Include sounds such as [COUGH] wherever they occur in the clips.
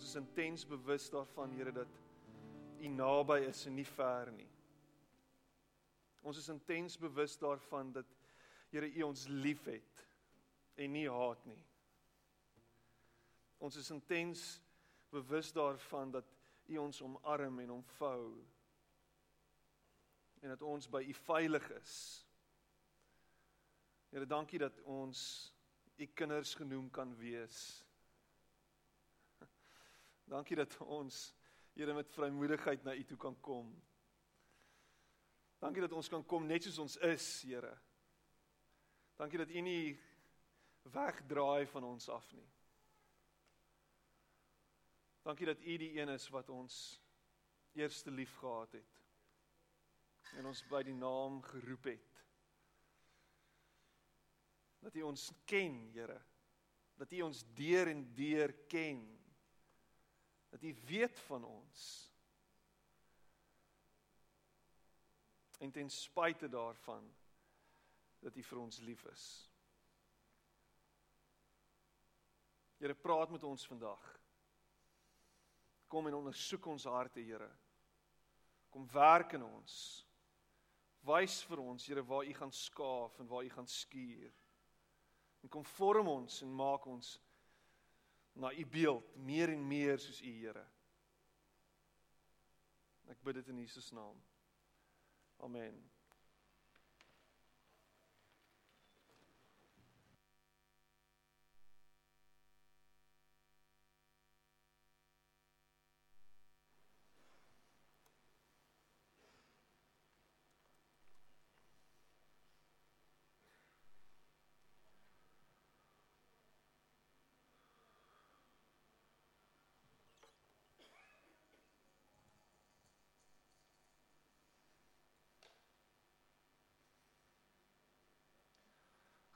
Ons is intens bewus daarvan Here dat u naby is en nie ver nie. Ons is intens bewus daarvan dat Here u ons liefhet en nie haat nie. Ons is intens bewus daarvan dat u ons omarm en omvou en dat ons by u veilig is. Here, dankie dat ons u kinders genoem kan wees. Dankie dat ons Here met vrymoedigheid na u toe kan kom. Dankie dat ons kan kom net soos ons is, Here. Dankie dat u nie wegdraai van ons af nie. Dankie dat u die een is wat ons eerste lief gehad het en ons by die naam geroep het. Dat U ons ken, Here. Dat U ons deur en deur ken. Dat U weet van ons. En ten spyte daarvan dat U vir ons lief is. Here, praat met ons vandag. Kom en ondersoek ons harte, Here. Kom werk in ons. Wys vir ons, Here, waar U gaan skaaf en waar U gaan skuur. En kom vorm ons en maak ons na U beeld meer en meer soos U, Here. Ek bid dit in Jesus naam. Amen.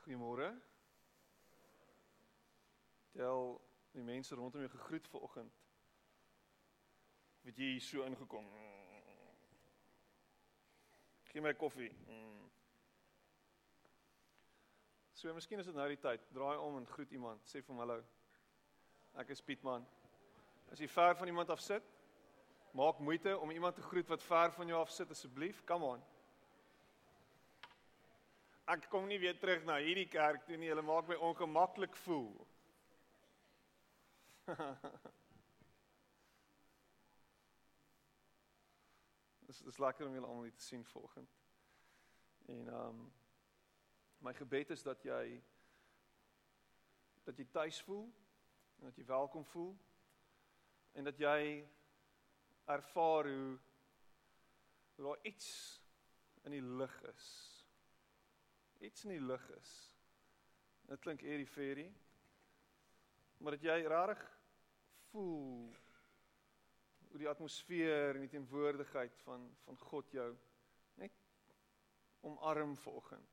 Goeiemôre. Tel die mense rondom jou gegroet vanoggend. Het jy hier so ingekom? Gee my koffie. So, miskien is dit nou die tyd. Draai om en groet iemand. Sê vir hom hallo. Ek is Pietman. As jy ver van iemand af sit, maak moeite om iemand te groet wat ver van jou af sit asseblief. Come on ek kom nie weer terug na hierdie kerk toe nie. Hulle maak my ongemaklik voel. [LAUGHS] Dit is lekker om julle almal hier te sien vanoggend. En ehm um, my gebed is dat jy dat jy tuis voel dat jy welkom voel en dat jy ervaar hoe daar iets in die lug is iets in die lug is. Dit klink eerie fairy. Maar dat jy rarig voel hoe die atmosfeer en die teenwoordigheid van van God jou net omarm vanoggend.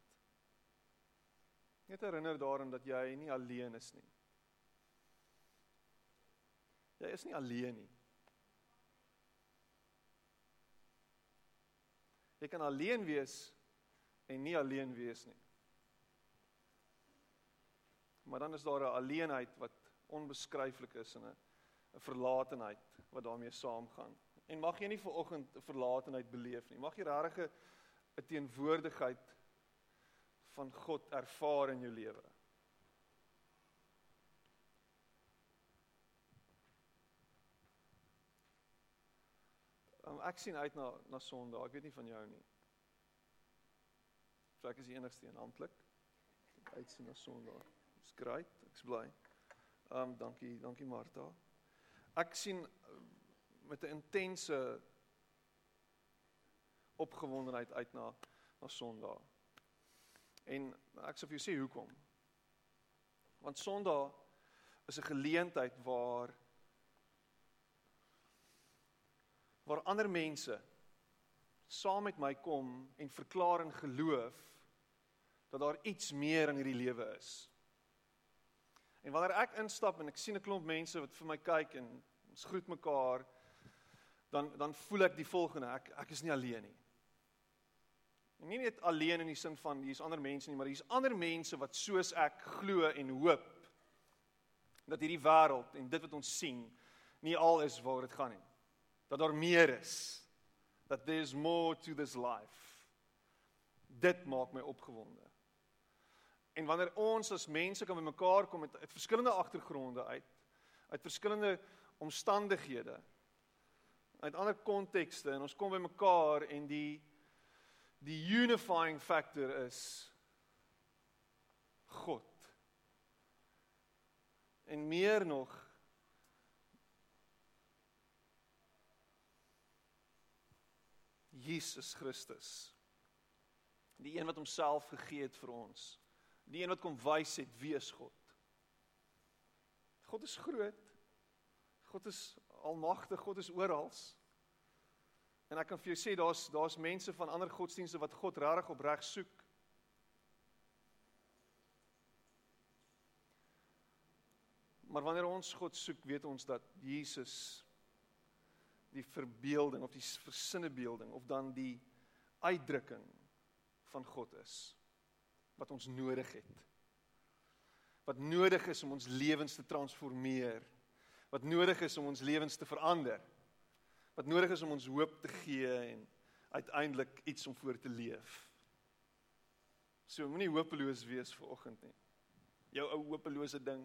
Net herinner daaraan dat jy nie alleen is nie. Jy is nie alleen nie. Jy kan alleen wees en nie alleen wees nie. Maar dan is daar 'n alleenheid wat onbeskryflik is en 'n 'n verlatenheid wat daarmee saamgaan. En mag jy nie ver oggend 'n verlatenheid beleef nie. Mag jy regtig 'n teenwoordigheid van God ervaar in jou lewe. Um, ek sien uit na na Sondag. Ek weet nie van jou nie. So ek is die enigste een amptelik. Ek uitsien na Sondag. Dis great. Ek's bly. Um dankie, dankie Martha. Ek sien uh, met 'n intense opgewondenheid uit na na Sondag. En ek sê vir jou sê hoekom? Want Sondag is 'n geleentheid waar waar ander mense saam met my kom en verklaar in geloof dat daar iets meer in hierdie lewe is. En wanneer ek instap en ek sien 'n klomp mense wat vir my kyk en ons groet mekaar, dan dan voel ek die volgende, ek ek is nie alleen nie. En nie net alleen in die sin van hier's ander mense nie, maar hier's ander mense wat soos ek glo en hoop dat hierdie wêreld en dit wat ons sien nie al is waar dit gaan nie. Dat daar meer is. That there's more to this life. Dit maak my opgewonde. En wanneer ons as mense kan bymekaar kom met uit verskillende agtergronde uit, uit verskillende omstandighede, uit ander kontekste en ons kom bymekaar en die die unifying factor is God. En meer nog Jesus Christus. Die een wat homself gegee het vir ons. Die een wat kom wys het wie is God. God is groot. God is almagtig, God is oral. En ek kan vir jou sê daar's daar's mense van ander godsdienste wat God regtig opreg soek. Maar wanneer ons God soek, weet ons dat Jesus die verbeelding of die versinnebeelding of dan die uitdrukking van God is wat ons nodig het. Wat nodig is om ons lewens te transformeer. Wat nodig is om ons lewens te verander. Wat nodig is om ons hoop te gee en uiteindelik iets om voor te leef. So moenie hopeloos wees vir oggend nie. Jou ou hopelose ding.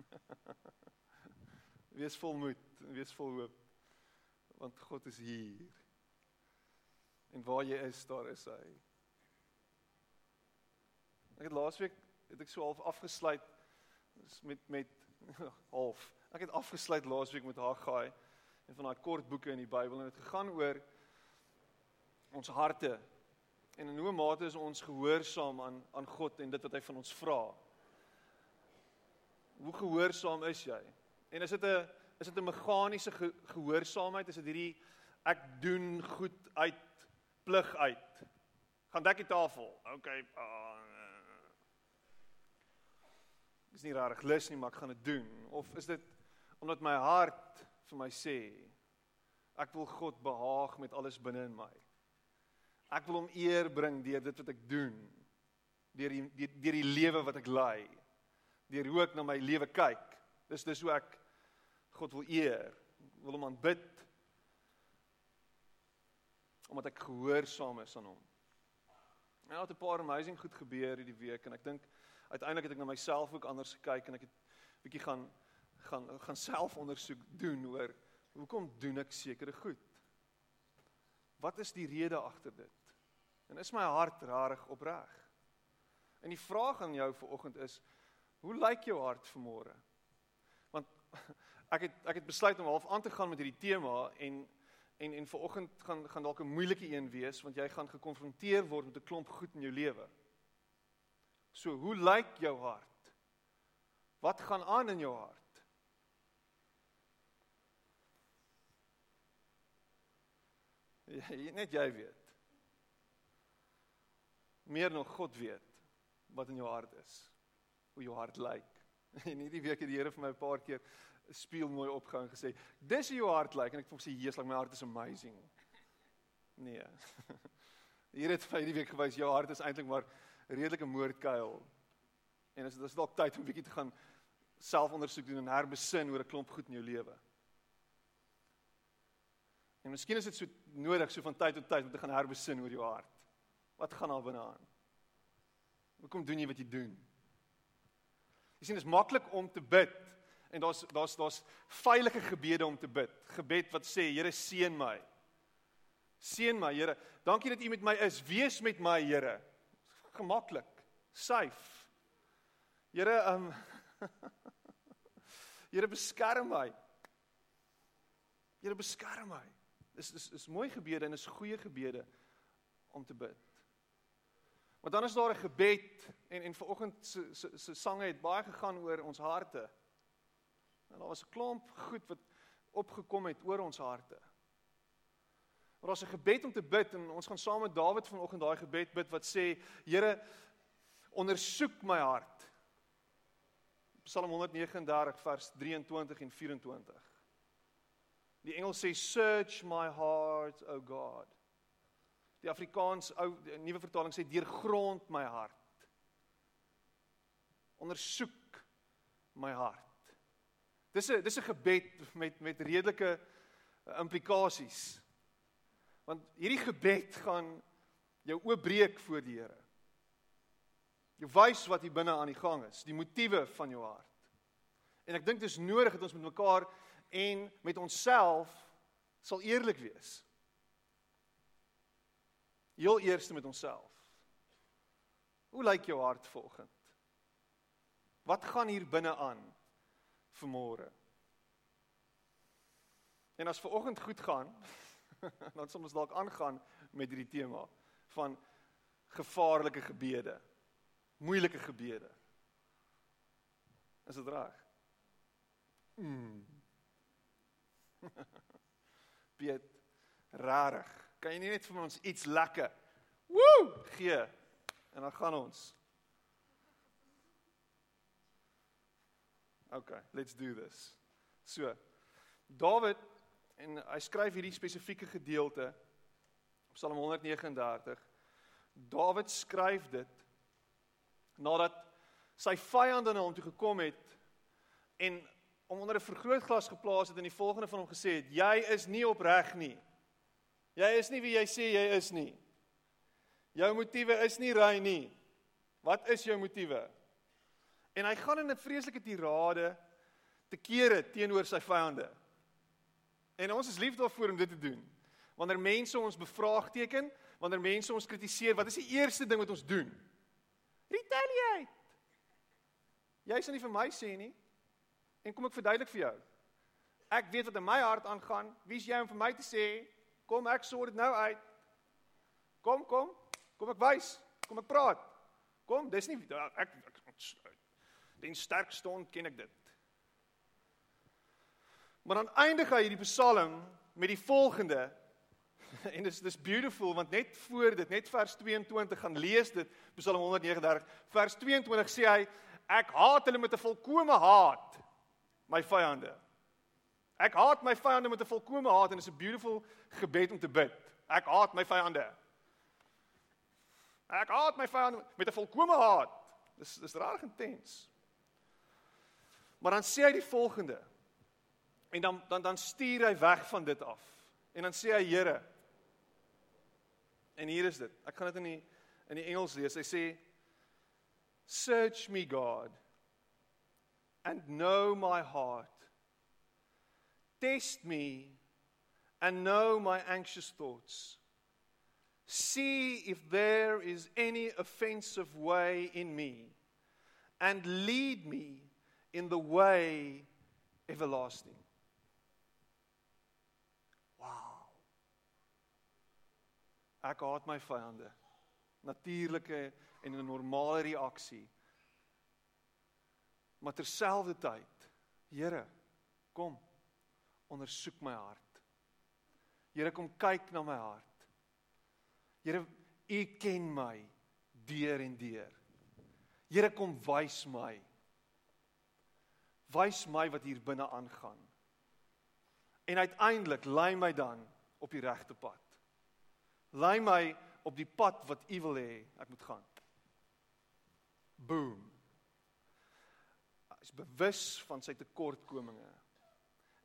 [LAUGHS] wees vol moed, wees vol hoop. Want God is hier. En waar jy is, daar is hy. Ek het laasweek het ek so half afgesluit met met [LAUGHS] half. Ek het afgesluit laasweek met Haggai en van daai kort boeke in die Bybel en dit gegaan oor ons harte en in hoe mate is ons gehoorsaam aan aan God en dit wat hy van ons vra. Hoe gehoorsaam is jy? En is dit 'n is dit 'n meganiese ge, gehoorsaamheid? Is dit hierdie ek doen goed uit plig uit? Gaan dek die tafel. OK. Uh, is nie regtig lus nie, maar ek gaan dit doen. Of is dit omdat my hart vir my sê ek wil God behaag met alles binne in my. Ek wil hom eer bring deur dit wat ek doen. Deur die deur die lewe wat ek lei. Deur hoe ek na my lewe kyk. Dis dis hoe ek God wil eer. Ek wil hom aanbid. Omdat ek gehoorsaam is aan hom. En het 'n paar amazing goed gebeur hierdie week en ek dink uiteindelik het ek na myself ook anders gekyk en ek het bietjie gaan gaan gaan selfondersoek doen oor hoekom doen ek sekere goed? Wat is die rede agter dit? En is my hart rarig opreg? En die vraag aan jou vanoggend is, hoe lyk jou hart vanmôre? Want ek het ek het besluit om half aan te gaan met hierdie tema en en en vanoggend gaan gaan dalk 'n moeilike een wees want jy gaan gekonfronteer word met 'n klomp goed in jou lewe. So, hoe lyk jou hart? Wat gaan aan in jou hart? [LAUGHS] Ja, net jy weet. Meer nog God weet wat in jou hart is. Hoe jou hart lyk. [LAUGHS] En hierdie week het die Here vir my 'n paar keer speel mooi opgehang gesê, "Dis hoe jou hart lyk." En ek voel sê, "Jesus, like my hart is amazing." [LAUGHS] Nee. Here het vir hierdie week gewys jou hart is eintlik maar redelike moordkuil. En as dit is dalk tyd om 'n bietjie te gaan selfondersoek doen en herbesin oor 'n klomp goed in jou lewe. En miskien is dit so nodig so van tyd tot tyd om te gaan herbesin oor jou hart. Wat gaan daar binne aan? Hoekom doen jy wat jy doen? Jy sien dit is maklik om te bid en daar's daar's daar's veilige gebede om te bid. Gebed wat sê Here seën my. Seën my Here. Dankie dat U met my is. Wees met my Here gemaklik, safe. Here, ehm um, [LAUGHS] Here beskerm my. Here beskerm my. Dis dis is mooi gebede en is goeie gebede om te bid. Want dan is daar 'n gebed en en vanoggend se se se sange het baie gegaan oor ons harte. En daar was 'n klomp goed wat opgekom het oor ons harte. Maar daar's 'n gebed om te bid en ons gaan saam met Dawid vanoggend daai gebed bid wat sê Here ondersoek my hart. Psalm 139 vers 23 en 24. Die engel sê search my heart o God. Die Afrikaans ou nuwe vertaling sê deurgrond my hart. Ondersoek my hart. Dis 'n dis 'n gebed met met redelike implikasies. Want hierdie gebed gaan jou oopbreek voor die Here. Jy wys wat hier binne aan die gang is, die motiewe van jou hart. En ek dink dit is nodig dat ons met mekaar en met onsself sal eerlik wees. Heel eers met onsself. Hoe lyk jou hart vanoggend? Wat gaan hier binne aan vanmôre? En as vanoggend goed gaan, [LAUGHS] dan sal ons dalk aangaan met hierdie tema van gevaarlike gebede, moeilike gebede. Is dit reg? Mm. [LAUGHS] Piet, rarig. Kan jy nie net vir ons iets lekker woe gee en dan gaan ons. Okay, let's do this. So, Dawid en hy skryf hierdie spesifieke gedeelte Psalm 139. Dawid skryf dit nadat sy vyande na hom toe gekom het en hom onder 'n vergrootglas geplaas het en die volgende van hom gesê het: "Jy is nie opreg nie. Jy is nie wie jy sê jy is nie. Jou motiewe is nie reg nie. Wat is jou motiewe?" En hy gaan in 'n vreeslike tirade te kere teenoor sy vyande. En ons is lief daarvoor om dit te doen. Wanneer mense ons bevraagteken, wanneer mense ons kritiseer, wat is die eerste ding wat ons doen? Retaliate. Jy sê nie vir my sê nie. En kom ek verduidelik vir jou. Ek weet wat in my hart aangaan. Wie's jy om vir my te sê kom ek sort dit nou uit? Kom, kom. Kom ek wys. Kom ek praat. Kom, dis nie ek ek den sterkste ken ek dit. Maar dan eindig hy hierdie Psalm met die volgende [LAUGHS] en dis dis beautiful want net voor dit net vers 22 gaan lees dit Psalm 139 vers 22 sê hy ek haat hulle met 'n volkomme haat my vyande. Ek haat my vyande met 'n volkomme haat en dit is 'n beautiful gebed om te bid. Ek haat my vyande. Ek haat my vyande met 'n volkomme haat. Dis dis rarig intens. Maar dan sê hy die volgende. En dan dan dan stuur hy weg van dit af. En dan sê hy Here. En hier is dit. Ek gaan dit in die in die Engels lees. Hy sê Search me God and know my heart. Test me and know my anxious thoughts. See if there is any offensive way in me, and lead me in the way everlasting. Ek haat my vyande. Natuurlike en 'n normale reaksie Maar terselfdertyd, Here, kom ondersoek my hart. Here kom kyk na my hart. Here, U ken my deur en deur. Here kom wys my. Wys my wat hier binne aangaan. En uiteindelik lei my dan op die regte pad. Lei my op die pad wat U wil hê ek moet gaan. Boom is bewus van sy tekortkominge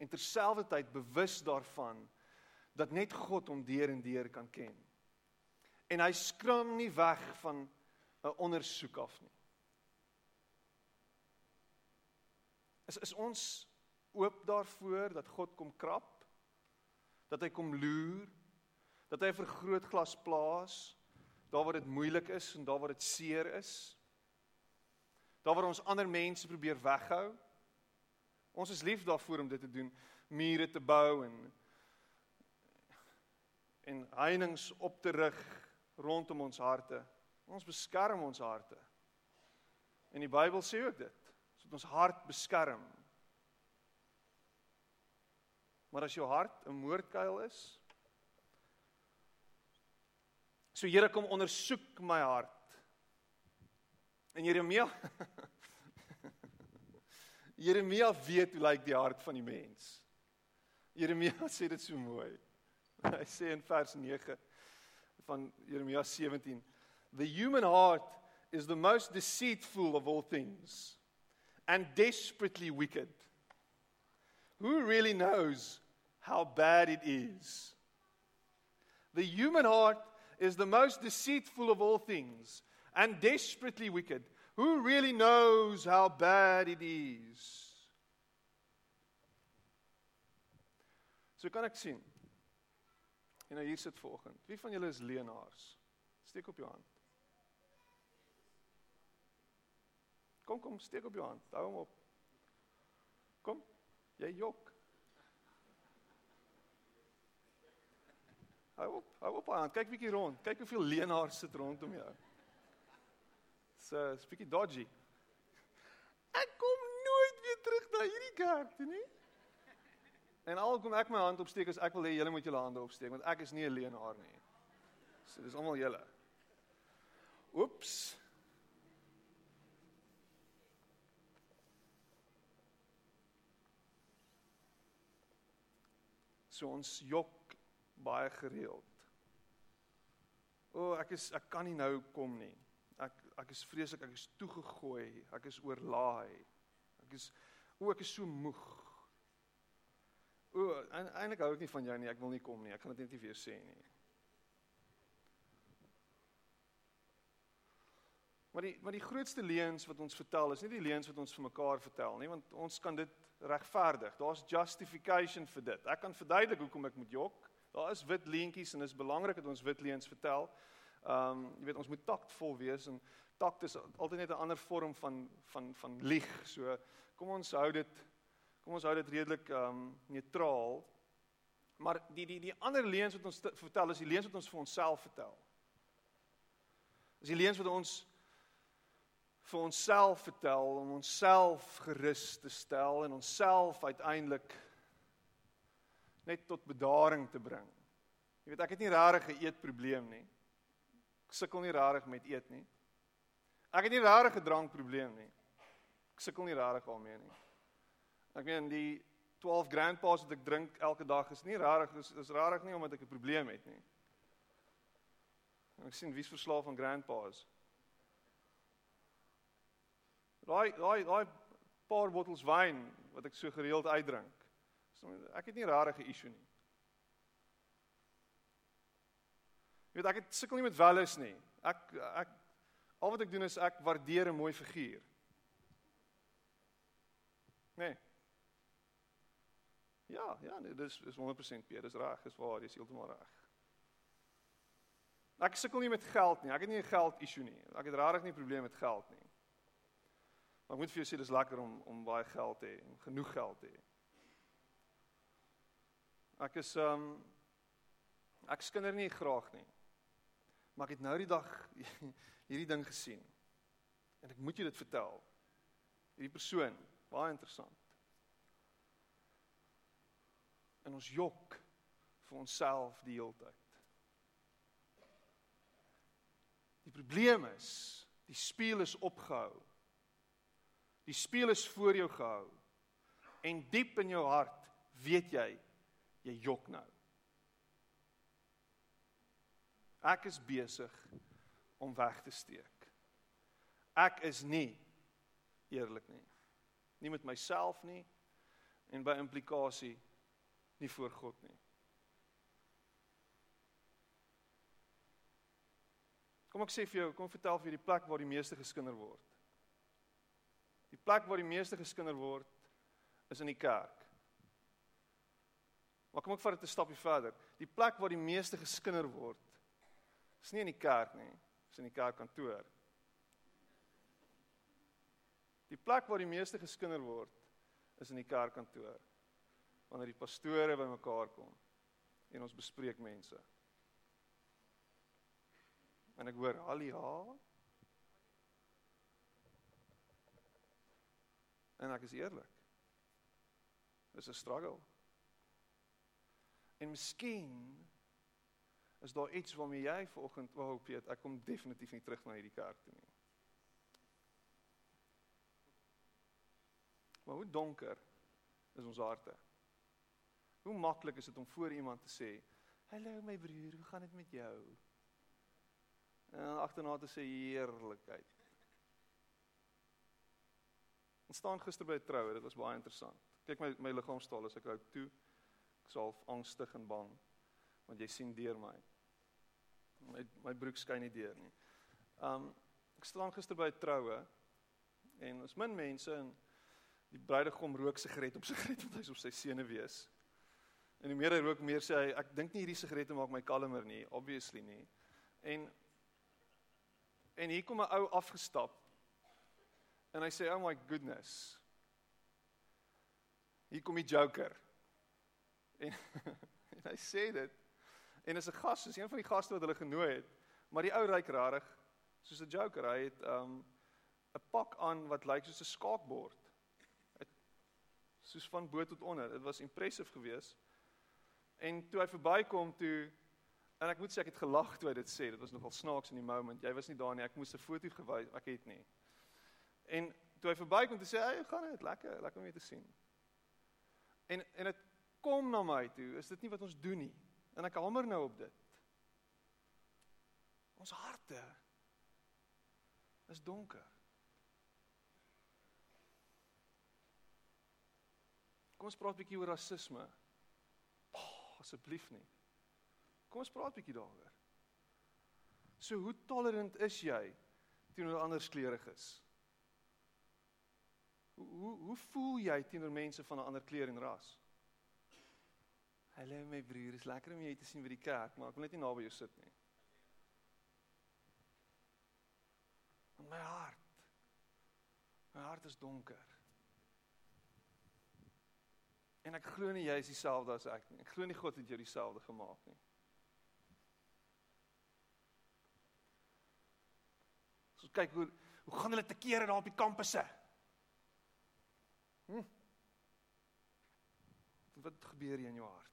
en terselfdertyd bewus daarvan dat net God hom deur en deur kan ken. En hy skram nie weg van 'n ondersoek af nie. Is is ons oop daarvoor dat God kom krap? Dat hy kom loer? Dat hy 'n vergrootglas plaas daar waar dit moeilik is en daar waar dit seer is? Daar waar ons ander mense probeer weghou. Ons is lief daarvoor om dit te doen, mure te bou en en heininge op te rig rondom ons harte. Ons beskerm ons harte. En die Bybel sê ook dit. Moet ons hart beskerm. Maar as jou hart 'n moordkuil is, so Here kom ondersoek my hart. En Jeremia [LAUGHS] Jeremia weet hoe lyk die hart van die mens. Jeremia [LAUGHS] sê dit so mooi. Hy sê in vers 9 van Jeremia 17, "The human heart is the most deceitful of all things and desperately wicked. Who really knows how bad it is?" The human heart is the most deceitful of all things and desperately wicked. Who really knows how bad it is? So kan ek sien. En nou hier sit vanoggend. Wie van julle is leenaars? Steek op jou hand. Kom kom, steek op jou hand. Hou hom op. Kom. Jy jok. Hou op, hou op aan. Kyk bietjie rond. Kyk hoeveel leenaars sit rondom jou. So, is bietjie dodgy. Ek kom nooit weer terug na hierdie kerk toe nie. En al kom ek my hand opsteek as ek wil hê julle moet julle hande opsteek want ek is nie 'n leenaar nie. So dis almal julle. Oeps. So ons jok baie gereeld. O, ek is ek kan nie nou kom nie. Ek ek is vreeslik, ek is toegegooi, ek is oorlaai. Ek is o, ek is so moeg. O, eintlik hou ek nie van jou nie. Ek wil nie kom nie. Ek gaan dit net nie weer sê nie. Maar die maar die grootste leuns wat ons vertel is nie die leuns wat ons vir mekaar vertel nie, want ons kan dit regverdig. Daar's justification vir dit. Ek kan verduidelik hoekom ek moet jok. Daar is wit leentjies en dit is belangrik dat ons wit leuns vertel. Ehm um, jy weet ons moet taktvol wees en takt is altyd net 'n ander vorm van van van lieg. So kom ons hou dit Kom ons hou dit redelik ehm um, neutraal. Maar die die die ander leuns wat ons vertel is die leuns wat ons vir onsself vertel. Is die leuns wat ons vir onsself vertel om onsself gerus te stel en onsself uiteindelik net tot bedaring te bring. Jy weet ek het nie regtig 'n eetprobleem nie. Ek sukkel nie regtig met eet nie. Ek het nie regtig 'n drankprobleem nie. Ek sukkel nie regtig daarmee nie. Ek meen die 12 grandpas wat ek drink elke dag is nie rarig is is rarig nie omdat ek 'n probleem het nie. En ek sien wie's verslaaf aan grandpas. Daai daai daai paar bottels wyn wat ek so gereeld uitdrink. Ek het nie rarig 'n issue nie. Jy weet ek het sukkel nie met welles nie. Ek ek al wat ek doen is ek waardeer 'n mooi figuur. Nee. Ja, ja, nee, dis is 100% Piet, dis reg, dis waar, dis heeltemal reg. Ek sukkel nie met geld nie. Ek het nie 'n geld issue nie. Ek het regtig nie 'n probleem met geld nie. Maar ek moet vir jou sê dis lekker om om baie geld te hê, genoeg geld te hê. Ek is um ek skinder nie graag nie. Maar ek het nou die dag [LAUGHS] hierdie ding gesien. En ek moet jou dit vertel. Hierdie persoon, baie interessant. in ons jok vir onsself die hele tyd. Die probleem is, die spieël is opgehou. Die spieël is voor jou gehou. En diep in jou hart weet jy jy jok nou. Ek is besig om weg te steek. Ek is nie eerlik nie. Nie met myself nie en by implikasie nie voor God nie. Kom ek sê vir jou, kom vertel vir jou die plek waar die meeste geskinder word. Die plek waar die meeste geskinder word is in die kerk. Maar kom ek vat dit 'n stapie verder. Die plek waar die meeste geskinder word is nie in die kerk nie, is in die kerkkantoor. Die plek waar die meeste geskinder word is in die kerkkantoor wanneer die pastore bymekaar kom en ons bespreek mense. En ek hoor halia. En ek is eerlik. Dis 'n struggle. En miskien is daar iets waarmee jy vanoggend wou hoop weet, ek kom definitief nie terug na hierdie kerk toe nie. Maar hoe donker is ons harte? Hoe maklik is dit om voor iemand te sê, "Hallo my broer, hoe gaan dit met jou?" En agterna te sê heerlikheid. Ons staan gister by 'n troue, dit was baie interessant. Kyk my my liggaamstaal as ek hou toe. Ek's half angstig en bang want jy sien deur my. My my broek skyn nie deur nie. Um ek staan gister by 'n troue en ons min mense en die bruidegom rook sigaret op sigaret [LAUGHS] want hy's op sy sene wees. En die meer hy rook, meer sê hy ek dink nie hierdie sigarette maak my kalmer nie, obviously nie. En en hier kom 'n ou afgestap. En hy sê, "Oh my goodness." Hier kom die joker. En, [LAUGHS] en hy sê dit. En is 'n gas, is een van die gaste wat hulle genooi het. Maar die ou ryk rarig soos 'n joker. Hy het um 'n pak aan wat lyk soos 'n skaakbord. Het, soos van bo tot onder. Dit was impressive geweest. En toe hy verbykom toe en ek moet sê ek het gelag toe hy dit sê. Dit was nogal snaaks in die moment. Jy was nie daar nie. Ek moes 'n foto gewys. Ek het nie. En toe hy verbykom toe sê hy, "Hey, gaan dit lekker, lekker om jou te sien." En en dit kom na my toe. Is dit nie wat ons doen nie? En ek hamer nou op dit. Ons harte is donker. Kom ons praat 'n bietjie oor rasisme. Oh, asseblief nie. Kom ons praat 'n bietjie daaroor. So hoe tolerant is jy teenoor ander skleuriges? Hoe hoe hoe voel jy teenoor mense van 'n ander kleur en ras? Hallo my broer, is lekker om jou te sien by die kerk, maar ek wil net nie naby jou sit nie. In my hart. My hart is donker. En ek glo nie jy is dieselfde as ek nie. Ek glo nie God het jou dieselfde gemaak nie. So kyk hoe hoe gaan hulle te kere daar op die kampusse? Hm? Wat gebeur hier in jou hart?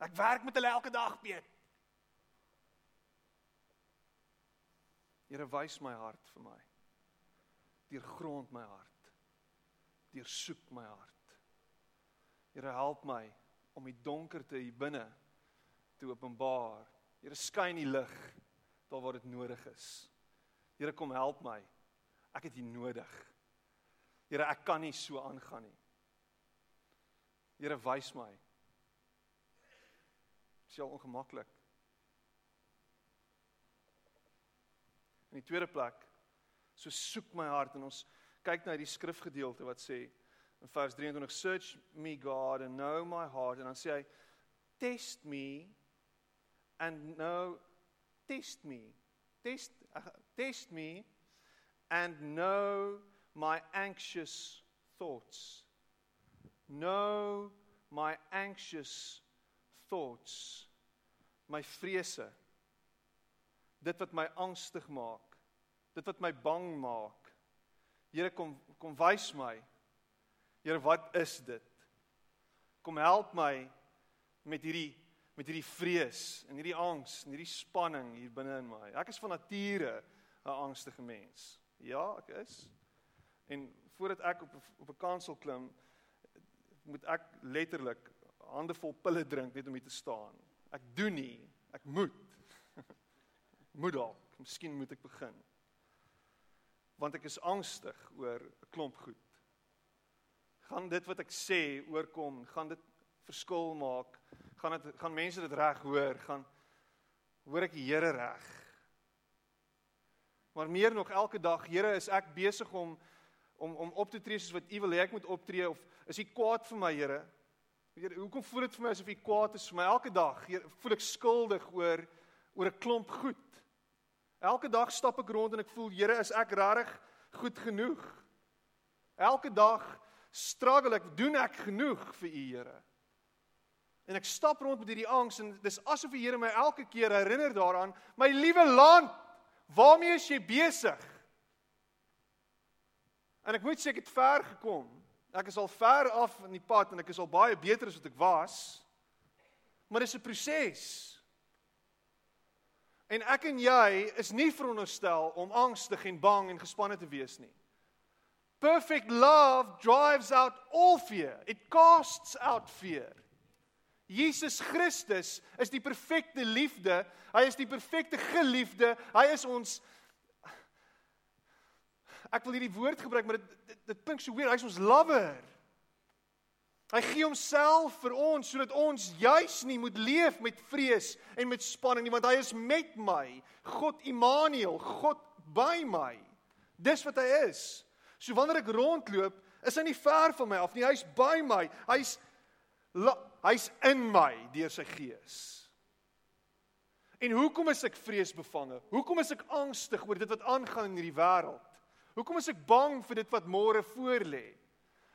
Ek werk met hulle elke dag, Piet. Here wys my hart vir my. Deur grond my hart. Deur soek my hart. Here help my om die donkerte hier binne te openbaar. Here skyn die lig daar waar dit nodig is. Here kom help my. Ek het U nodig. Here, ek kan nie so aangaan nie. Here, wys my. Is al ongemaklik. In die tweede plek, so soek my hart en ons kyk na hierdie skrifgedeelte wat sê in vers 23 search me God and know my heart en dan sê hy test me and know test me test test me and know my anxious thoughts. Know my anxious thoughts. My vrese. Dit wat my angstig maak. Dit wat my bang maak. Here kom kom wys my. Here, wat is dit? Kom help my met hierdie met hierdie vrees en hierdie angs en hierdie spanning hier binne in my. Ek is van nature 'n angstige mens. Ja, ek is. En voordat ek op op 'n kansel klim, moet ek letterlik hande vol pille drink net om hier te staan. Ek doen nie, ek moet. [LAUGHS] moet dalk, miskien moet ek begin. Want ek is angstig oor 'n klomp goed. Gaan dit wat ek sê oorkom, gaan dit verskil maak? Gaan dit gaan mense dit reg hoor? Gaan hoor ek die Here reg? Maar meer nog elke dag, Here, is ek besig om om om op te tree soos wat U wil hê ek moet optree of is U kwaad vir my, Here? Here, hoekom voel dit vir my asof U kwaad is vir my elke dag? Here, voel ek skuldig oor oor 'n klomp goed. Elke dag stap ek rond en ek voel, Here, is ek regtig goed genoeg? Elke dag struggle ek, doen ek genoeg vir U, Here? En ek stap rond met hierdie angs en dis asof die Here my elke keer herinner daaraan, my liewe land, waarmee is jy besig? En ek moet sê ek het ver gekom. Ek is al ver af in die pad en ek is al baie beter as wat ek was. Maar dis 'n proses. En ek en jy is nie veronderstel om angstig en bang en gespanne te wees nie. Perfect love drives out all fear. It casts out fear. Jesus Christus is die perfekte liefde. Hy is die perfekte geliefde. Hy is ons Ek wil hierdie woord gebruik, maar dit dit, dit klink so weer. Hy is ons lover. Hy gee homself vir ons sodat ons juis nie moet leef met vrees en met spanning nie, want hy is met my. God Immanuel, God by my. Dis wat hy is. So wanneer ek rondloop, is hy nie ver van my af nie. Hy's by my. Hy's hy's in my deur sy gees. En hoekom is ek vreesbevange? Hoekom is ek angstig oor dit wat aangaan in hierdie wêreld? Hoekom is ek bang vir dit wat môre voorlê?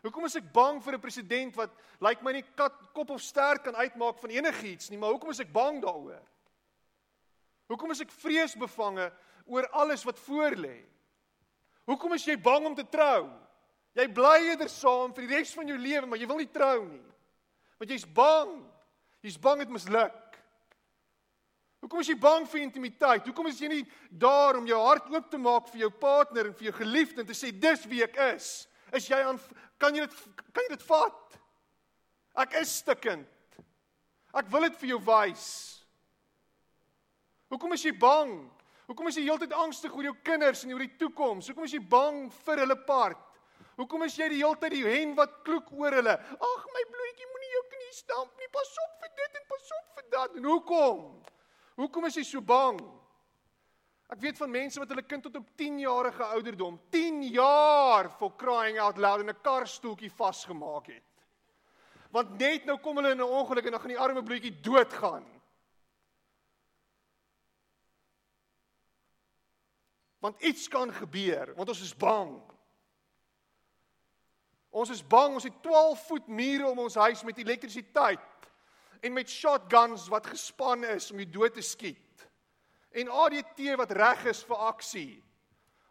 Hoekom is ek bang vir 'n president wat lyk like my nie kat, kop of ster kan uitmaak van enigiets nie, maar hoekom is ek bang daaroor? Hoekom is ek vreesbevange oor alles wat voorlê? Hoekom is jy bang om te trou? Jy bly eerder saam vir die res van jou lewe, maar jy wil nie trou nie. Want jy's bang. Jy's bang dit misluk. Hoekom is jy bang vir intimiteit? Hoekom is jy nie daar om jou hart oop te maak vir jou partner en vir jou geliefde en te sê dis wie ek is? Is jy aan kan jy dit kan jy dit vat? Ek is stikkend. Ek wil dit vir jou wys. Hoekom is jy bang? Hoekom is jy heeltyd angstig oor jou kinders en oor die toekoms? Hoekom is jy bang vir hulle part? Hoekom is jy die hele tyd die hen wat kloek oor hulle? Ag my bloetjie, moenie jou knie stamp nie. Pas op vir dit en pas op vir dat. En hoekom? Hoekom is jy so bang? Ek weet van mense wat hulle kind tot op 10 jarige ouderdom, 10 jaar for crying out loud in 'n karstoeltjie vasgemaak het. Want net nou kom hulle in 'n ongeluk en dan gaan die arme bloetjie doodgaan. Want iets kan gebeur, want ons is bang. Ons is bang, ons het 12 voet mure om ons huis met elektrisiteit en met shotguns wat gespan is om jou dood te skiet. En ADT wat reg is vir aksie.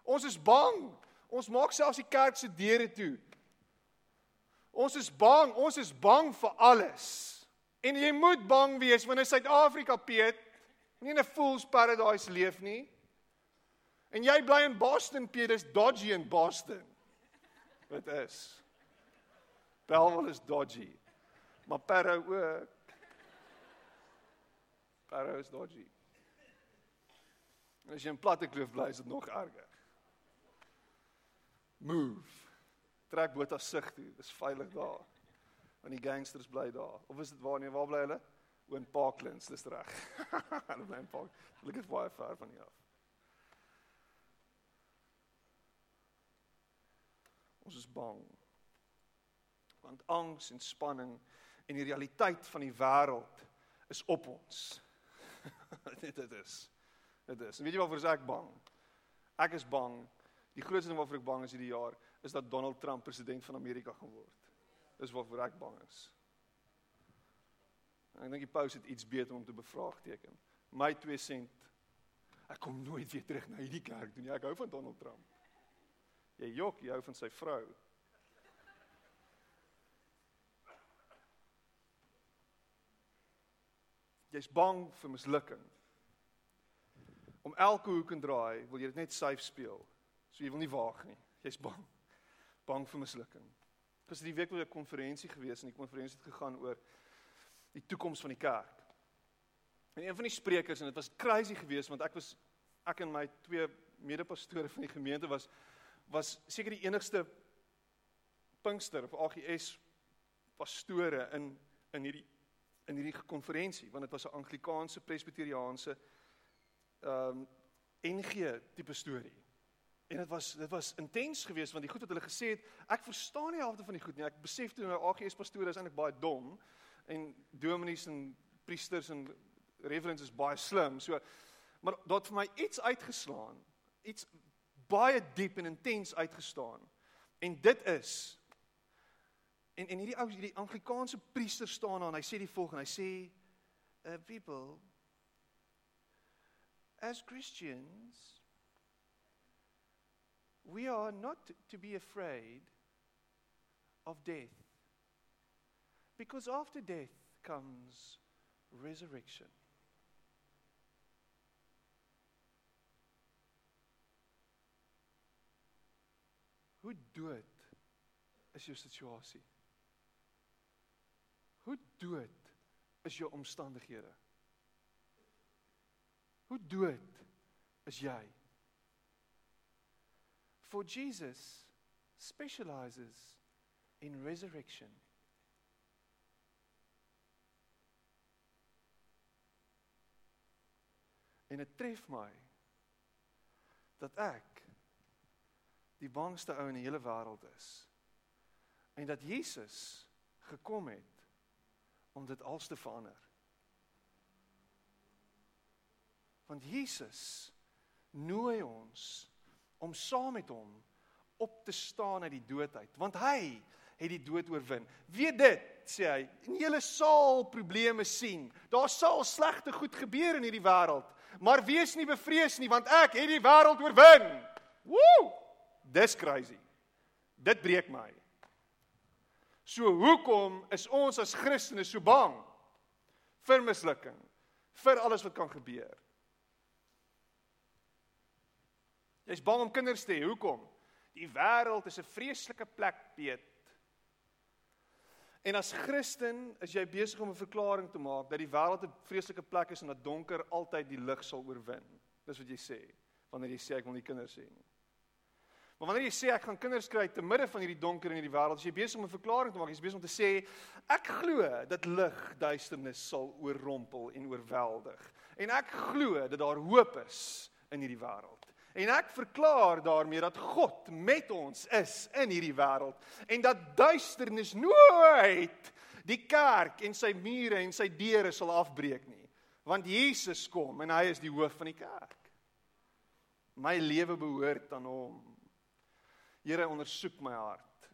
Ons is bang. Ons maak selfs die kerk se deure toe. Ons is bang, ons is bang vir alles. En jy moet bang wees wanneer Suid-Afrika Piet nie in 'n fool's paradise leef nie. En jy bly in Boston, Piet, dis dodgy in Boston. Dit is. Belwel is dodgy. Maar Parow ook. Parow is dodgy. En as jy in platte kloof bly, is dit nog erger. Move. Trek boot as sig toe. Dis veilig daar. Want die gangsters bly daar. Of is dit waar nie? Waar bly hulle? In Parklands, dis reg. [LAUGHS] Hulle bly in Park. Hulle is baie ver van hier af. Ons is bang. Want angs en spanning en die realiteit van die wêreld is op ons. [LAUGHS] Dit dit is. Dit is. En weet jy waarvoor is ek bang? Ek is bang. Die grootste ding waarvoor ek bang is hierdie jaar is dat Donald Trump president van Amerika gaan word. Dis waarvoor ek bang is. En ek dink die paus het iets beter om te bevraagteken. My 2 sent. Ek kom nooit weer terug na hierdie kerk toe nie. Ek hou van Donald Trump. Jy jok, jy hou van sy vrou. Jy's bang vir mislukking om elke hoek en draai wil jy dit net safe speel. So jy wil nie waag nie. Jy's bang. Bang vir mislukking. Dis die week was 'n konferensie gewees en die konferensie het gegaan oor die toekoms van die kerk. En een van die sprekers en dit was crazy geweest want ek was ek en my twee medepastore van die gemeente was was seker die enigste Pinkster of AGS pastore in in hierdie in hierdie konferensie want dit was 'n Anglikaanse presbiteriaanse ehm um, NG tipe storie. En dit was dit was intens geweest want die goed wat hulle gesê het, ek verstaan nie halfte van die goed nie. Ek besef toe nou AGS pastore is eintlik baie dom en dominees en priesters en reverends is baie slim. So maar daar het vir my iets uitgeslaan. Iets baie diep en intens uitgestaan. En dit is En en hierdie ou hierdie Anglikaanse priester staan daar en hy sê die volgende, hy sê uh, people as Christians we are not to be afraid of death because after death comes resurrection Hoe dood is jou situasie? Hoe dood is jou omstandighede? Hoe dood is jy? For Jesus specializes in resurrection. En dit tref my dat ek die bangste ou in die hele wêreld is. En dat Jesus gekom het om dit alles te verander. Want Jesus nooi ons om saam met hom op te staan uit die dood uit, want hy het die dood oorwin. Weet dit, sê hy, en julle sal probleme sien. Daar sal slegte goed gebeur in hierdie wêreld, maar wees nie bevrees nie, want ek het die wêreld oorwin. Woe! Dis crazy. Dit breek my. So hoekom is ons as Christene so bang vir mislukking? Vir alles wat kan gebeur? Jy's bang om kinders te hê. Hoekom? Die wêreld is 'n vreeslike plek, Piet. En as Christen is jy besig om 'n verklaring te maak dat die wêreld 'n vreeslike plek is en dat donker altyd die lig sal oorwin. Dis wat jy sê wanneer jy sê ek wil nie kinders hê nie. Maar wanneer jy sê ek gaan kinders kry te midde van hierdie donker in hierdie wêreld, as jy besig om 'n verklaring te maak, jy's besig om te sê ek glo dat lig duisternis sal oorrompel en oorweldig. En ek glo dat daar hoop is in hierdie wêreld. En ek verklaar daarmee dat God met ons is in hierdie wêreld en dat duisternis nooit die kerk en sy mure en sy deure sal afbreek nie. Want Jesus kom en hy is die hoof van die kerk. My lewe behoort aan hom. Here ondersoek my hart.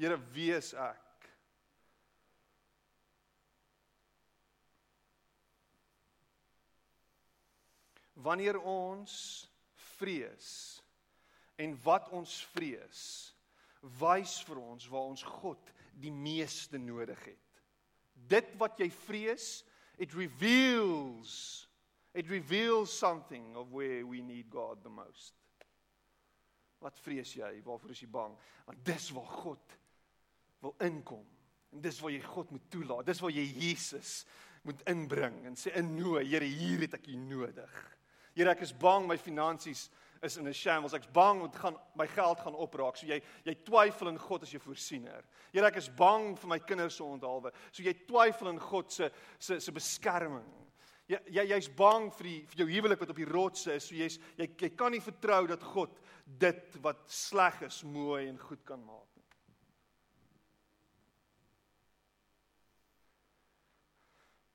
Here wees ek. Wanneer ons vrees en wat ons vrees wys vir ons waar ons God die meeste nodig het. Dit wat jy vrees, it reveals it reveals something of where we need God the most. Wat vrees jy? Waarvoor is jy bang? Want dis waar God wil inkom. En dis waar jy God moet toelaat. Dis waar jy Jesus moet inbring en sê innooi, Here, hier het ek U nodig. Here, ek is bang my finansies is in 'n shambles. Ek's bang om gaan my geld gaan opraak. So jy jy twyfel in God as jou voorsiener. Here, ek is bang vir my kinders se onthaalwe. So jy twyfel in God se se se beskerming. Jy jy jy's bang vir die vir jou huwelik wat op die rotse is. So jy's jy jy kan nie vertrou dat God dit wat sleg is mooi en goed kan maak nie.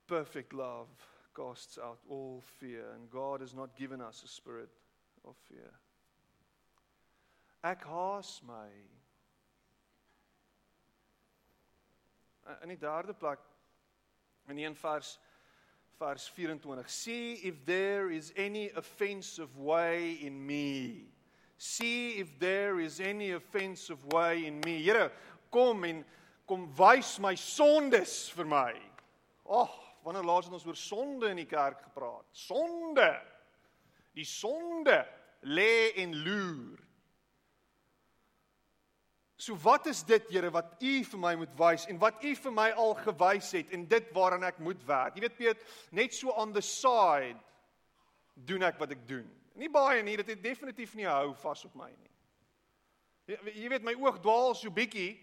Perfect love casts out all fear and God has not given us a spirit of fear. Ek haas my. In die derde plek in 1 vers vers 24 see if there is any offensive way in me see if there is any offensive way in me. Here, kom en kom wys my sondes vir my. Ag, oh, wanneer laas het ons oor sonde in die kerk gepraat? Sonde. Die sonde lê en loer. So wat is dit Here wat U vir my moet wys en wat U vir my al gewys het en dit waaraan ek moet werk. Jy weet Piet, net so on the side doen ek wat ek doen. Nie baie nie, dit het definitief nie hou vas op my nie. Jy, jy weet my oog dwaal so bietjie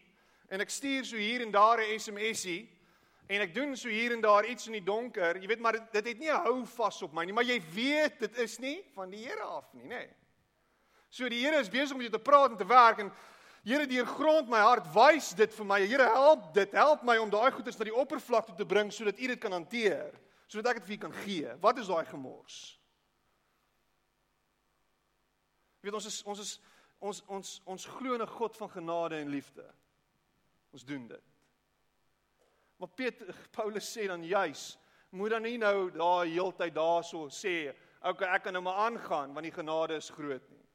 en ek stuur so hier en daar 'n SMSie en ek doen so hier en daar iets in die donker. Jy weet maar dit, dit het nie hou vas op my nie, maar jy weet dit is nie van die Here af nie, nê. So die Here is besig om jou te praat en te werk en Here deur grond my hart wys dit vir my. Here help dit, help my om daai goedes na die oppervlakte te bring sodat U dit kan hanteer, sodat ek dit vir U kan gee. Wat is daai gemors? weet ons is ons is ons ons ons glo in 'n God van genade en liefde. Ons doen dit. Maar Petrus [LAUGHS] Paulus sê dan juis moet dan nie nou daar heeltyd daarso sê, okay, ek kan nou maar aangaan want die genade is groot nie.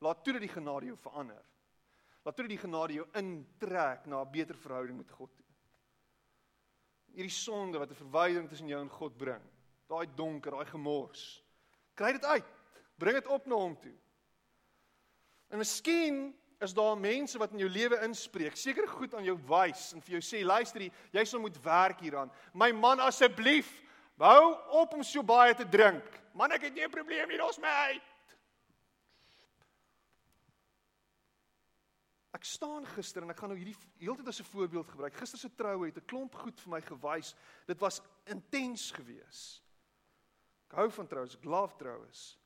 Laat toe dat die genade jou verander. Laat toe die genade jou intrek na 'n beter verhouding met God toe. Hierdie sonde wat 'n verwydering tussen jou en God bring. Daai donker, daai gemors. Kry dit uit. Bring dit op na hom toe. En miskien is daar mense wat in jou lewe inspreek, seker goed aan jou wys en vir jou sê, luister jy sal moet werk hieraan. My man asseblief, hou op om so baie te drink. Man, ek het nie 'n probleem nie, los my uit. Ek staan gister en ek gaan nou hierdie heeltyd as 'n voorbeeld gebruik. Gister se troue het 'n klomp goed vir my gewys. Dit was intens geweest. Ek hou van troues, ek love troues.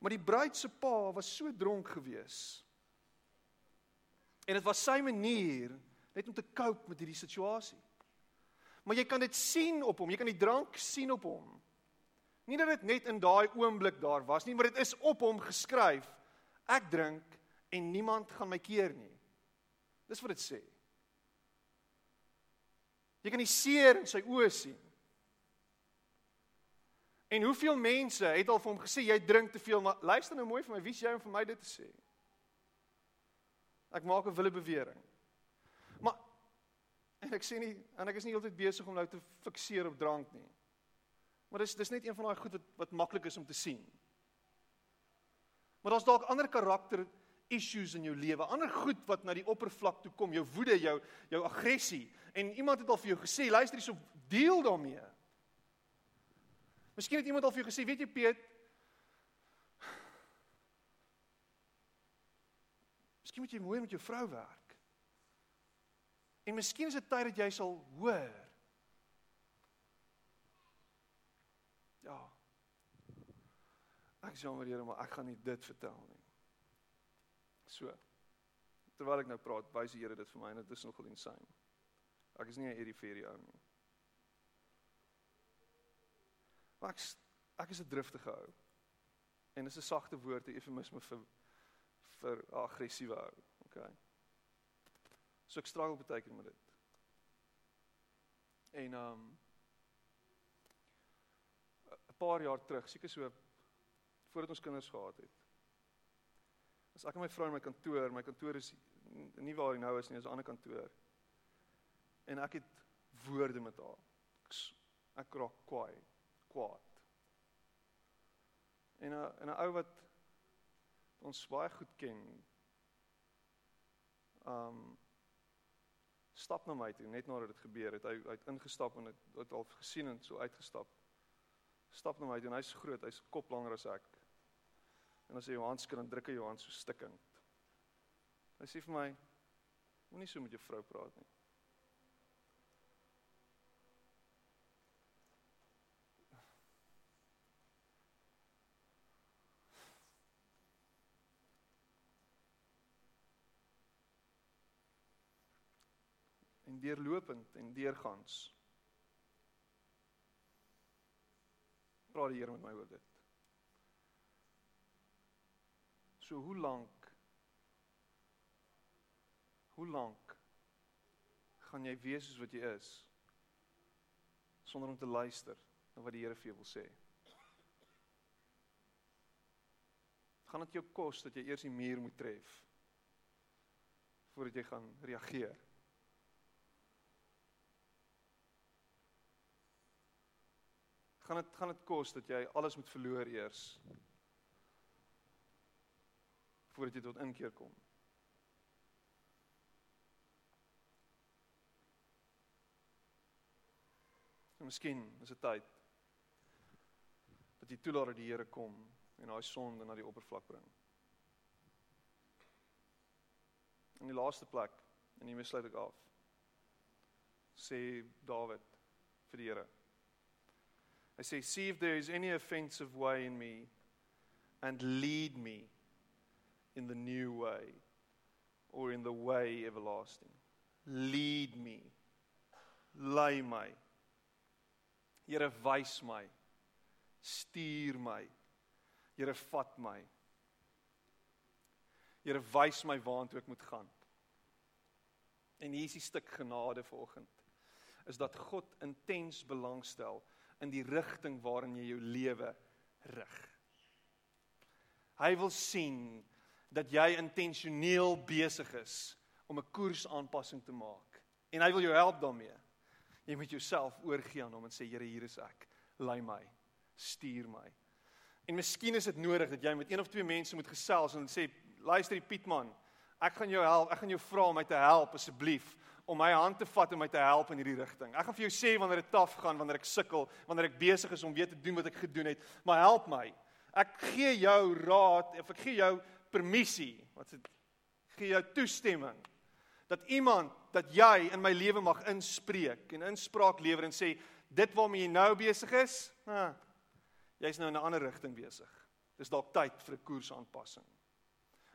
Maar die bruid se pa was so dronk geweest. En dit was sy manier net om te cope met hierdie situasie. Maar jy kan dit sien op hom, jy kan die drank sien op hom. Nie dat dit net in daai oomblik daar was nie, maar dit is op hom geskryf. Ek drink en niemand gaan my keer nie. Dis wat dit sê. Jy kan die seer in sy oë sien. En hoeveel mense het al vir hom gesê jy drink te veel, maar luister nou mooi vir my, wie is jy om vir my dit te sê? Ek maak 'n wille bewering. Maar en ek sê nie en ek is nie heeltyd besig om nou te fikseer op drank nie. Maar dis dis net een van daai goed wat wat maklik is om te sien. Maar daar's dalk ander karakter issues in jou lewe, ander goed wat na die oppervlak toe kom, jou woede, jou jou aggressie en iemand het al vir jou gesê, luister hierso, deel daarmee. Miskien het iemand al vir jou gesê, weet jy Piet, Miskien moet jy mooi met jou vrou werk. En miskien is dit tyd dat jy sal hoor. Ja. Ek sê maar Here, maar ek gaan nie dit vertel nie. So. Terwyl ek nou praat, wys die Here dit vir my en dit is nogal insane. Ek is nie 'n eriferie ou nie. Maar ek ek is 'n driftige ou. En dis 'n sagte woord, 'n eufemisme vir vir aggressiewe ou. OK. So ek struggle baie keer met dit. En um 'n paar jaar terug, seker so voordat ons kinders gehad het, As ek en my vrou in my kantoor, my kantoor is nie waar hy nou is nie, is 'n ander kantoor. En ek het woorde met haar. Ek, ek raak kwaai, kwaad. En 'n 'n ou wat ons baie goed ken. Um stap na my toe net nadat dit gebeur het. Hy het ingestap en het, het al gesien en so uitgestap. Stap na my toe en hy's groot, hy's kop langer as ek. En as hy jou hand skud, dan druk hy jou hand so stikkend. Hy sê vir my: Moenie so met jou vrou praat nie. en deurlopend en deurgangs. Praat die Here met my oor dit. So hoe lank Hoe lank gaan jy wees soos wat jy is sonder om te luister na wat die Here vir jou wil sê? Gaan dit jou kos dat jy eers die muur moet tref voordat jy gaan reageer? Gaan dit gaan dit kos dat jy alles moet verloor eers voordat jy tot inkeer kom. En miskien is dit tyd dat jy toelaat dat die Here kom en daai sonde na die oppervlak bring. In die laaste plek en hiermee sluit ek af. Sê Dawid vir die Here. Hy sê see if there is any offensive way in me and lead me in the new way or in the way everlasting. Lead me. Lei my. Here wys my. Stuur my. Here vat my. Here wys my waartoe ek moet gaan. En hier is die stuk genade vanoggend. Is dat God intens belangstel in die rigting waarin jy jou lewe rig. Hy wil sien dat jy intentioneel besig is om 'n koersaanpassing te maak. En hy wil jou help daarmee. Jy moet jouself oorgee aan hom en sê Here, hier is ek. Lei my. Stuur my. En miskien is dit nodig dat jy met een of twee mense moet gesels en sê luister die Pietman, ek gaan jou help. Ek gaan jou vra om my te help asseblief om my hand te vat en my te help in hierdie rigting. Ek gaan vir jou sê wanneer dit taaf gaan, wanneer ek sukkel, wanneer ek besig is om weer te doen wat ek gedoen het, maar help my. Ek gee jou raad ek gee jou permissie, wat dit gee jou toestemming dat iemand dat jy in my lewe mag inspreek en inspraak lewer en sê dit waarmee jy nou besig is, ha, jy's nou in 'n ander rigting besig. Dis dalk tyd vir 'n koersaanpassing.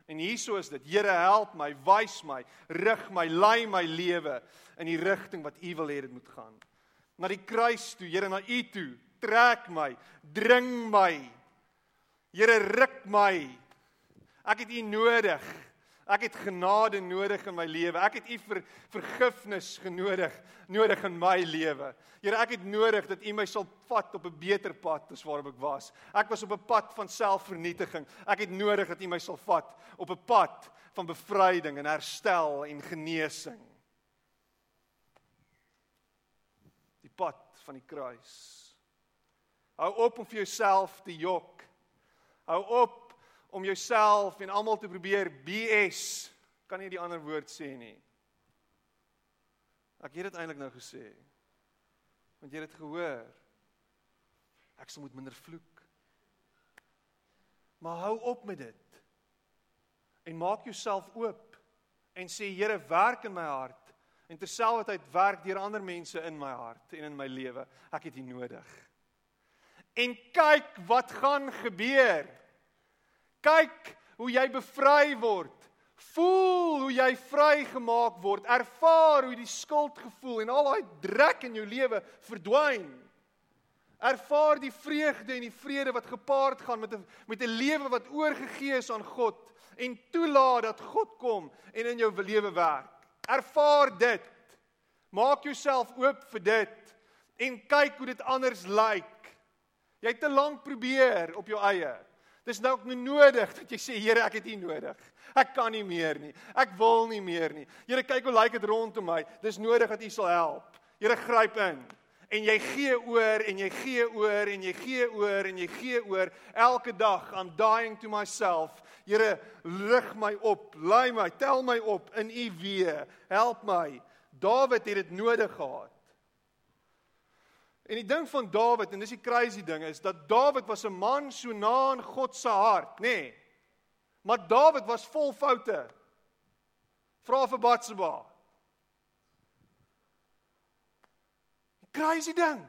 En hieso is dit, Here help my, wys my, rig my, lei my lewe in die rigting wat U wil hê dit moet gaan. Na die kruis toe, Here na U toe, trek my, dring my. Here ruk my. Ek het U nodig. Ek het genade nodig in my lewe. Ek het U vir vergifnis genodig, nodig in my lewe. Here, ek het nodig dat U my sal vat op 'n beter pad as waarop ek was. Ek was op 'n pad van selfvernietiging. Ek het nodig dat U my sal vat op 'n pad van bevryding en herstel en genesing. Die pad van die kruis. Hou op om vir jouself te jok. Hou op om jouself en almal te probeer BS. Kan nie die ander woord sê nie. Ek het dit eintlik nou gesê. Want jy het dit gehoor. Ek sal moet minder vloek. Maar hou op met dit. En maak jouself oop en sê Here, werk in my hart en terselfdertyd werk deur ander mense in my hart en in my lewe. Ek het U nodig. En kyk wat gaan gebeur. Kyk hoe jy bevry word. Voel hoe jy vrygemaak word. Ervaar hoe die skuldgevoel en al daai drek in jou lewe verdwyn. Ervaar die vreugde en die vrede wat gepaard gaan met 'n met 'n lewe wat oorgegee is aan God en toelaat dat God kom en in jou lewe werk. Ervaar dit. Maak jouself oop vir dit en kyk hoe dit anders lyk. Jy het te lank probeer op jou eie. Dis nou nie nodig dat jy sê Here, ek het U nodig. Ek kan nie meer nie. Ek wil nie meer nie. Here, kyk hoe lyk dit rondom my. Dis nodig dat U sal help. Here, gryp in. En jy gee oor en jy gee oor en jy gee oor en jy gee oor elke dag I'm dying to myself. Here, lig my op, lei my, tel my op in U weë. Help my. Dawid het dit nodig gehad. En die ding van Dawid en dis die crazy ding is dat Dawid was 'n man so na aan God se hart, nê. Nee. Maar Dawid was vol foute. Vra vir Batsheba. Crazy ding.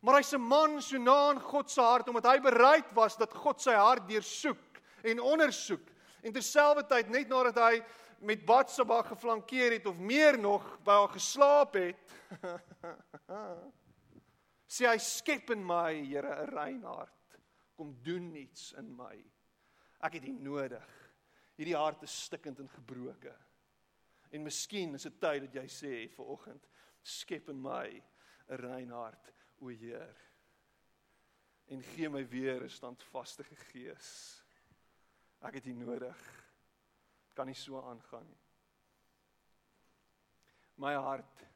Maar hy's 'n man so na aan God se hart omdat hy bereid was dat God sy hart deursoek en ondersoek. En terselfdertyd net nadat hy met Batsheba geflankeer het of meer nog by haar geslaap het [LAUGHS] sê hy skep in my Here 'n rein hart. Kom doen iets in my. Ek het U nodig. Hierdie hart is stikkend en gebroke. En miskien is dit tyd dat jy sê vir oggend skep in my 'n rein hart, o Heer. En gee my weer 'n standvaste gees. Ek het U nodig. Kan nie so aangaan nie. My hart.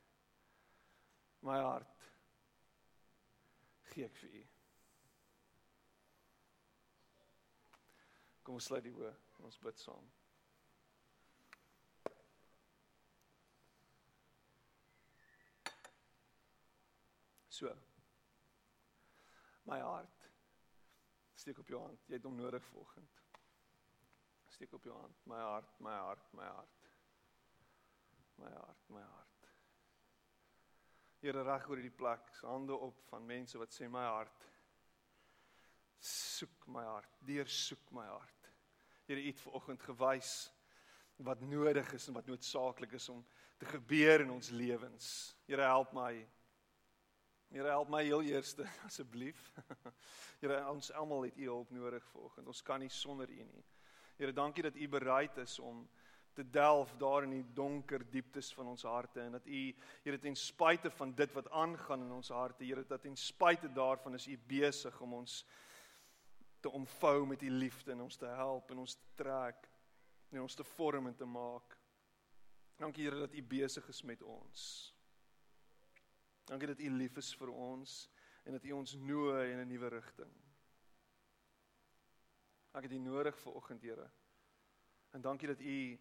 My hart gee ek vir u. Kom ons sluit die oë. Ons bid saam. So. My hart. Steek op jou hand. Jy het hom nodig volgend. Steek op jou hand. My hart, my hart, my hart. My hart, my hart. Here reg oor hierdie plek, hande op van mense wat sê my hart soek my hart, deursoek my hart. Here het vanoggend gewys wat nodig is en wat noodsaaklik is om te gebeur in ons lewens. Here help my. Here help my heel eerste [LAUGHS] asseblief. Here ons almal het U hulp nodig vanoggend. Ons kan nie sonder U nie. Here dankie dat U bereid is om te delf daar in die donker dieptes van ons harte en dat U Here ten spyte van dit wat aangaan in ons harte, Here dat ten spyte daarvan is U besig om ons te omvou met U liefde en ons te help en ons te trek en ons te vorm en te maak. Dankie Here dat U besig is met ons. Dankie dat U lief is vir ons en dat U ons nooi in 'n nuwe rigting. Ek het U nodig vir oggend, Here. En dankie dat U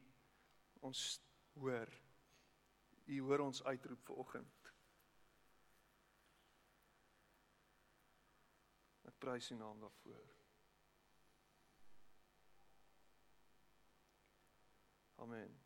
ons hoor. U hoor ons uitroep vir oggend. Ek prys U naam daarvoor. Amen.